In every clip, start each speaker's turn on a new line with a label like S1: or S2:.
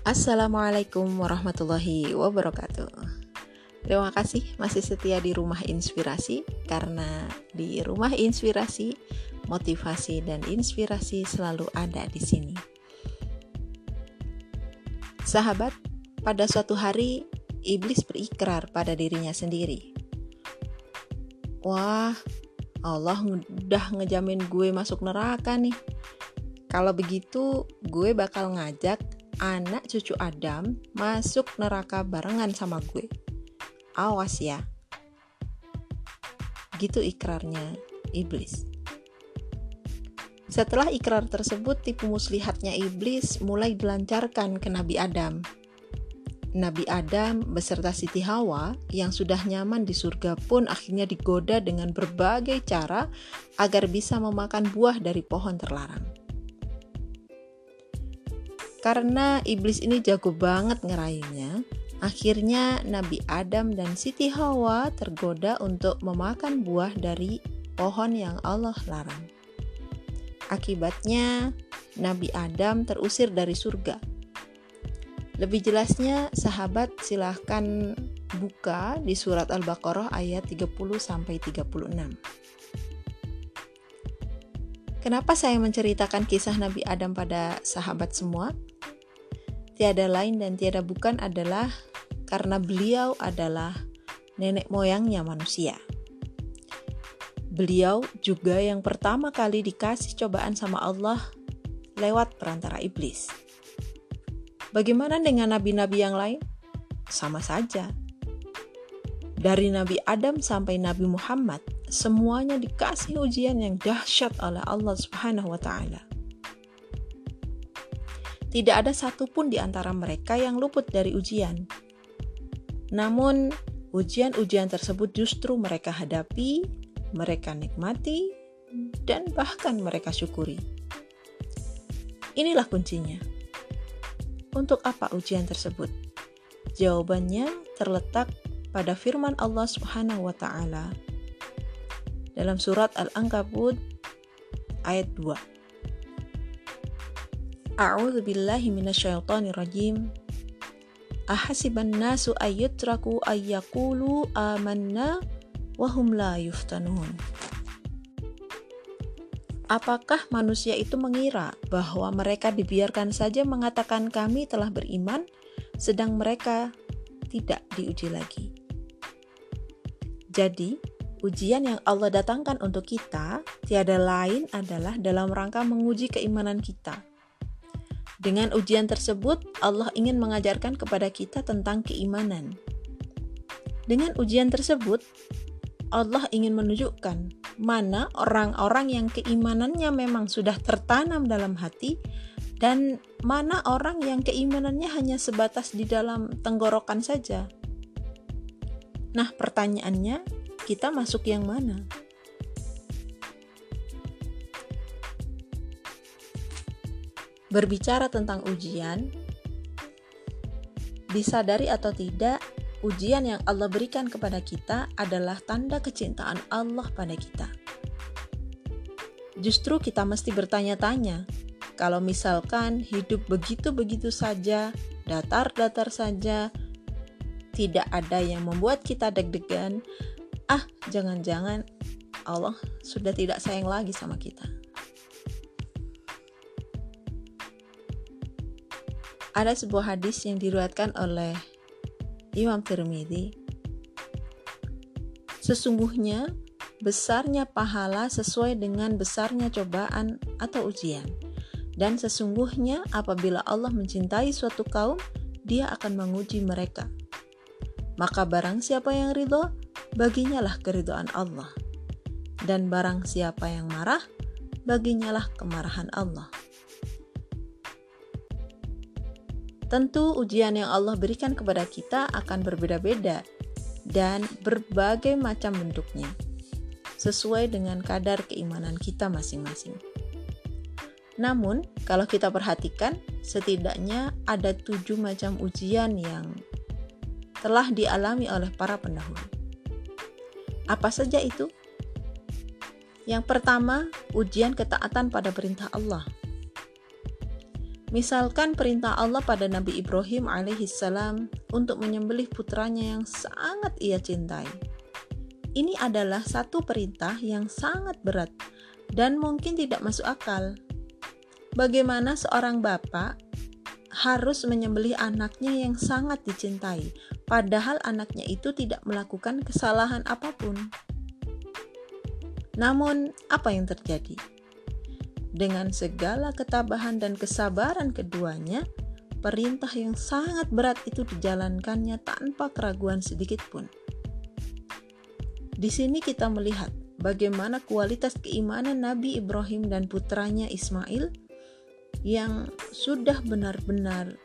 S1: Assalamualaikum warahmatullahi wabarakatuh. Terima kasih masih setia di Rumah Inspirasi karena di Rumah Inspirasi motivasi dan inspirasi selalu ada di sini. Sahabat, pada suatu hari iblis berikrar pada dirinya sendiri. Wah, Allah udah ngejamin gue masuk neraka nih. Kalau begitu, gue bakal ngajak anak cucu Adam masuk neraka barengan sama gue. Awas ya. Gitu ikrarnya iblis. Setelah ikrar tersebut, tipu muslihatnya iblis mulai dilancarkan ke Nabi Adam. Nabi Adam beserta Siti Hawa yang sudah nyaman di surga pun akhirnya digoda dengan berbagai cara agar bisa memakan buah dari pohon terlarang. Karena iblis ini jago banget ngeraihnya, akhirnya Nabi Adam dan Siti Hawa tergoda untuk memakan buah dari pohon yang Allah larang. Akibatnya, Nabi Adam terusir dari surga. Lebih jelasnya, sahabat silahkan buka di surat Al-Baqarah ayat 30-36. Kenapa saya menceritakan kisah Nabi Adam pada sahabat semua? tiada lain dan tiada bukan adalah karena beliau adalah nenek moyangnya manusia. Beliau juga yang pertama kali dikasih cobaan sama Allah lewat perantara iblis. Bagaimana dengan nabi-nabi yang lain? Sama saja. Dari Nabi Adam sampai Nabi Muhammad, semuanya dikasih ujian yang dahsyat oleh Allah Subhanahu wa taala. Tidak ada satupun di antara mereka yang luput dari ujian. Namun, ujian-ujian tersebut justru mereka hadapi, mereka nikmati, dan bahkan mereka syukuri. Inilah kuncinya. Untuk apa ujian tersebut? Jawabannya terletak pada firman Allah Subhanahu wa taala dalam surat Al-Ankabut ayat 2. A'udzu billahi minasyaitonir rajim. Ahasiban nasu ayyutraku ayyakulu amanna wa hum la yuftanun. Apakah manusia itu mengira bahwa mereka dibiarkan saja mengatakan kami telah beriman sedang mereka tidak diuji lagi? Jadi, ujian yang Allah datangkan untuk kita tiada lain adalah dalam rangka menguji keimanan kita dengan ujian tersebut, Allah ingin mengajarkan kepada kita tentang keimanan. Dengan ujian tersebut, Allah ingin menunjukkan mana orang-orang yang keimanannya memang sudah tertanam dalam hati dan mana orang yang keimanannya hanya sebatas di dalam tenggorokan saja. Nah, pertanyaannya, kita masuk yang mana? Berbicara tentang ujian, disadari atau tidak, ujian yang Allah berikan kepada kita adalah tanda kecintaan Allah pada kita. Justru kita mesti bertanya-tanya, kalau misalkan hidup begitu-begitu saja, datar-datar saja, tidak ada yang membuat kita deg-degan, jangan-jangan Allah sudah tidak sayang lagi sama kita. Ada sebuah hadis yang diriwayatkan oleh Imam Tirmidzi. Sesungguhnya besarnya pahala sesuai dengan besarnya cobaan atau ujian. Dan sesungguhnya apabila Allah mencintai suatu kaum, dia akan menguji mereka. Maka barang siapa yang ridho, baginya lah keridhaan Allah. Dan barang siapa yang marah, baginya lah kemarahan Allah. Tentu ujian yang Allah berikan kepada kita akan berbeda-beda dan berbagai macam bentuknya, sesuai dengan kadar keimanan kita masing-masing. Namun, kalau kita perhatikan, setidaknya ada tujuh macam ujian yang telah dialami oleh para pendahulu. Apa saja itu? Yang pertama, ujian ketaatan pada perintah Allah – Misalkan perintah Allah pada Nabi Ibrahim alaihissalam untuk menyembelih putranya yang sangat ia cintai. Ini adalah satu perintah yang sangat berat dan mungkin tidak masuk akal. Bagaimana seorang bapak harus menyembelih anaknya yang sangat dicintai, padahal anaknya itu tidak melakukan kesalahan apa pun. Namun, apa yang terjadi? Dengan segala ketabahan dan kesabaran keduanya, perintah yang sangat berat itu dijalankannya tanpa keraguan sedikit pun. Di sini kita melihat bagaimana kualitas keimanan Nabi Ibrahim dan putranya Ismail yang sudah benar-benar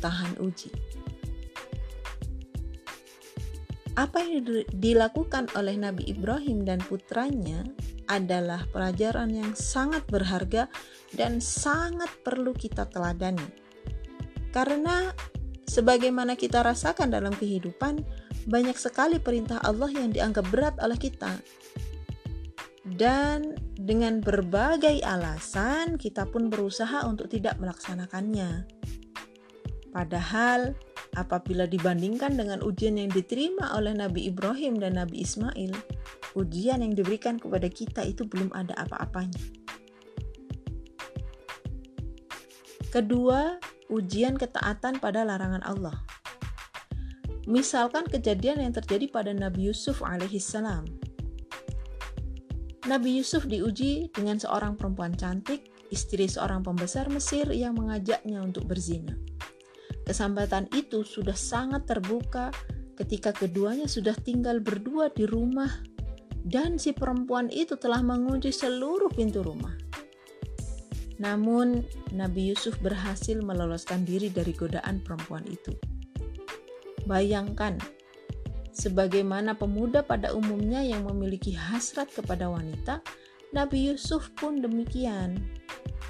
S1: tahan uji. Apa yang dilakukan oleh Nabi Ibrahim dan putranya adalah pelajaran yang sangat berharga dan sangat perlu kita teladani. Karena sebagaimana kita rasakan dalam kehidupan, banyak sekali perintah Allah yang dianggap berat oleh kita. Dan dengan berbagai alasan, kita pun berusaha untuk tidak melaksanakannya. Padahal, apabila dibandingkan dengan ujian yang diterima oleh Nabi Ibrahim dan Nabi Ismail, ujian yang diberikan kepada kita itu belum ada apa-apanya. Kedua, ujian ketaatan pada larangan Allah. Misalkan kejadian yang terjadi pada Nabi Yusuf alaihissalam. Nabi Yusuf diuji dengan seorang perempuan cantik, istri seorang pembesar Mesir yang mengajaknya untuk berzina. Kesempatan itu sudah sangat terbuka ketika keduanya sudah tinggal berdua di rumah dan si perempuan itu telah mengunci seluruh pintu rumah. Namun, Nabi Yusuf berhasil meloloskan diri dari godaan perempuan itu. Bayangkan, sebagaimana pemuda pada umumnya yang memiliki hasrat kepada wanita, Nabi Yusuf pun demikian.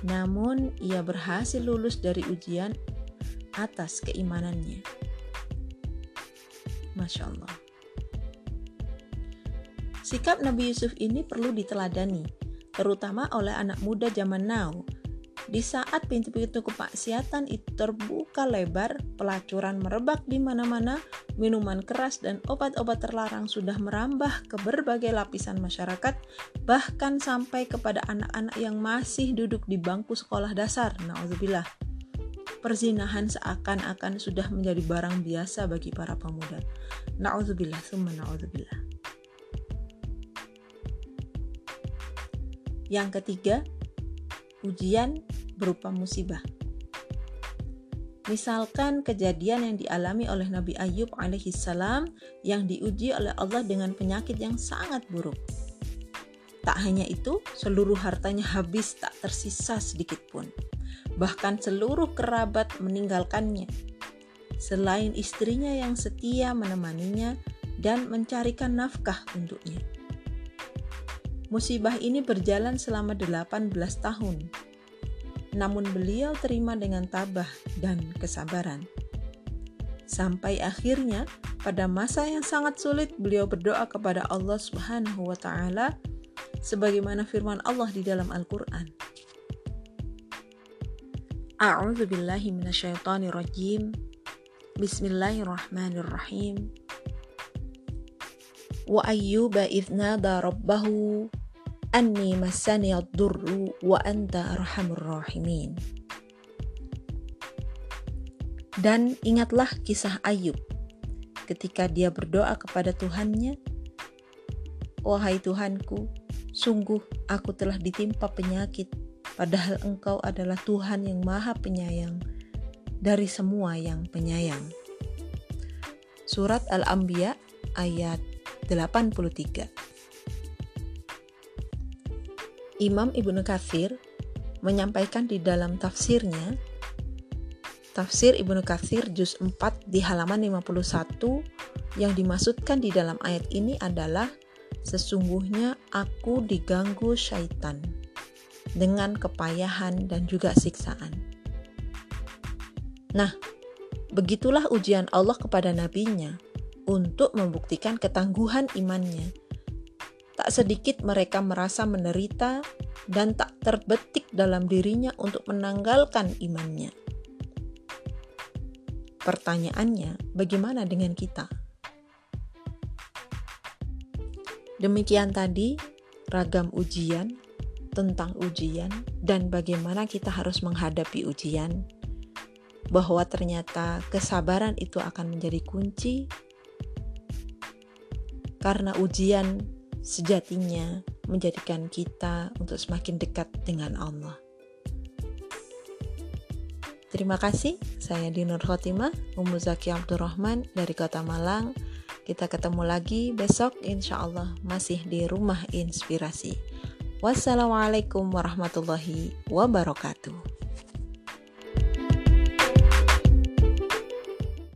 S1: Namun, ia berhasil lulus dari ujian atas keimanannya. Masya Allah. Sikap Nabi Yusuf ini perlu diteladani, terutama oleh anak muda zaman now. Di saat pintu-pintu kemaksiatan itu terbuka lebar, pelacuran merebak di mana-mana, minuman keras dan obat-obat terlarang sudah merambah ke berbagai lapisan masyarakat, bahkan sampai kepada anak-anak yang masih duduk di bangku sekolah dasar. Nauzubillah. Perzinahan seakan-akan sudah menjadi barang biasa bagi para pemuda. Nauzubillah, summa nauzubillah. Yang ketiga, ujian berupa musibah. Misalkan kejadian yang dialami oleh Nabi Ayub alaihissalam yang diuji oleh Allah dengan penyakit yang sangat buruk. Tak hanya itu, seluruh hartanya habis tak tersisa sedikit pun. Bahkan seluruh kerabat meninggalkannya. Selain istrinya yang setia menemaninya dan mencarikan nafkah untuknya. Musibah ini berjalan selama 18 tahun. Namun beliau terima dengan tabah dan kesabaran. Sampai akhirnya pada masa yang sangat sulit beliau berdoa kepada Allah Subhanahu wa taala sebagaimana firman Allah di dalam Al-Qur'an. A'udzu billahi minasyaitonir rajim. Bismillahirrahmanirrahim. Wa ayyuba idz nada rabbahu anni masani durru wa anta arhamur rahimin. Dan ingatlah kisah Ayub ketika dia berdoa kepada Tuhannya, Wahai Tuhanku, sungguh aku telah ditimpa penyakit, padahal Engkau adalah Tuhan yang maha penyayang dari semua yang penyayang. Surat Al-Anbiya ayat 83 Imam Ibnu Katsir menyampaikan di dalam tafsirnya Tafsir Ibnu Katsir juz 4 di halaman 51 yang dimaksudkan di dalam ayat ini adalah sesungguhnya aku diganggu syaitan dengan kepayahan dan juga siksaan. Nah, begitulah ujian Allah kepada nabinya untuk membuktikan ketangguhan imannya Tak sedikit mereka merasa menderita dan tak terbetik dalam dirinya untuk menanggalkan imannya. Pertanyaannya, bagaimana dengan kita? Demikian tadi ragam ujian tentang ujian dan bagaimana kita harus menghadapi ujian. Bahwa ternyata kesabaran itu akan menjadi kunci karena ujian sejatinya menjadikan kita untuk semakin dekat dengan Allah. Terima kasih, saya Dinur Khotimah, Ummu Zaki Abdurrahman dari Kota Malang. Kita ketemu lagi besok insya Allah masih di Rumah Inspirasi. Wassalamualaikum warahmatullahi wabarakatuh.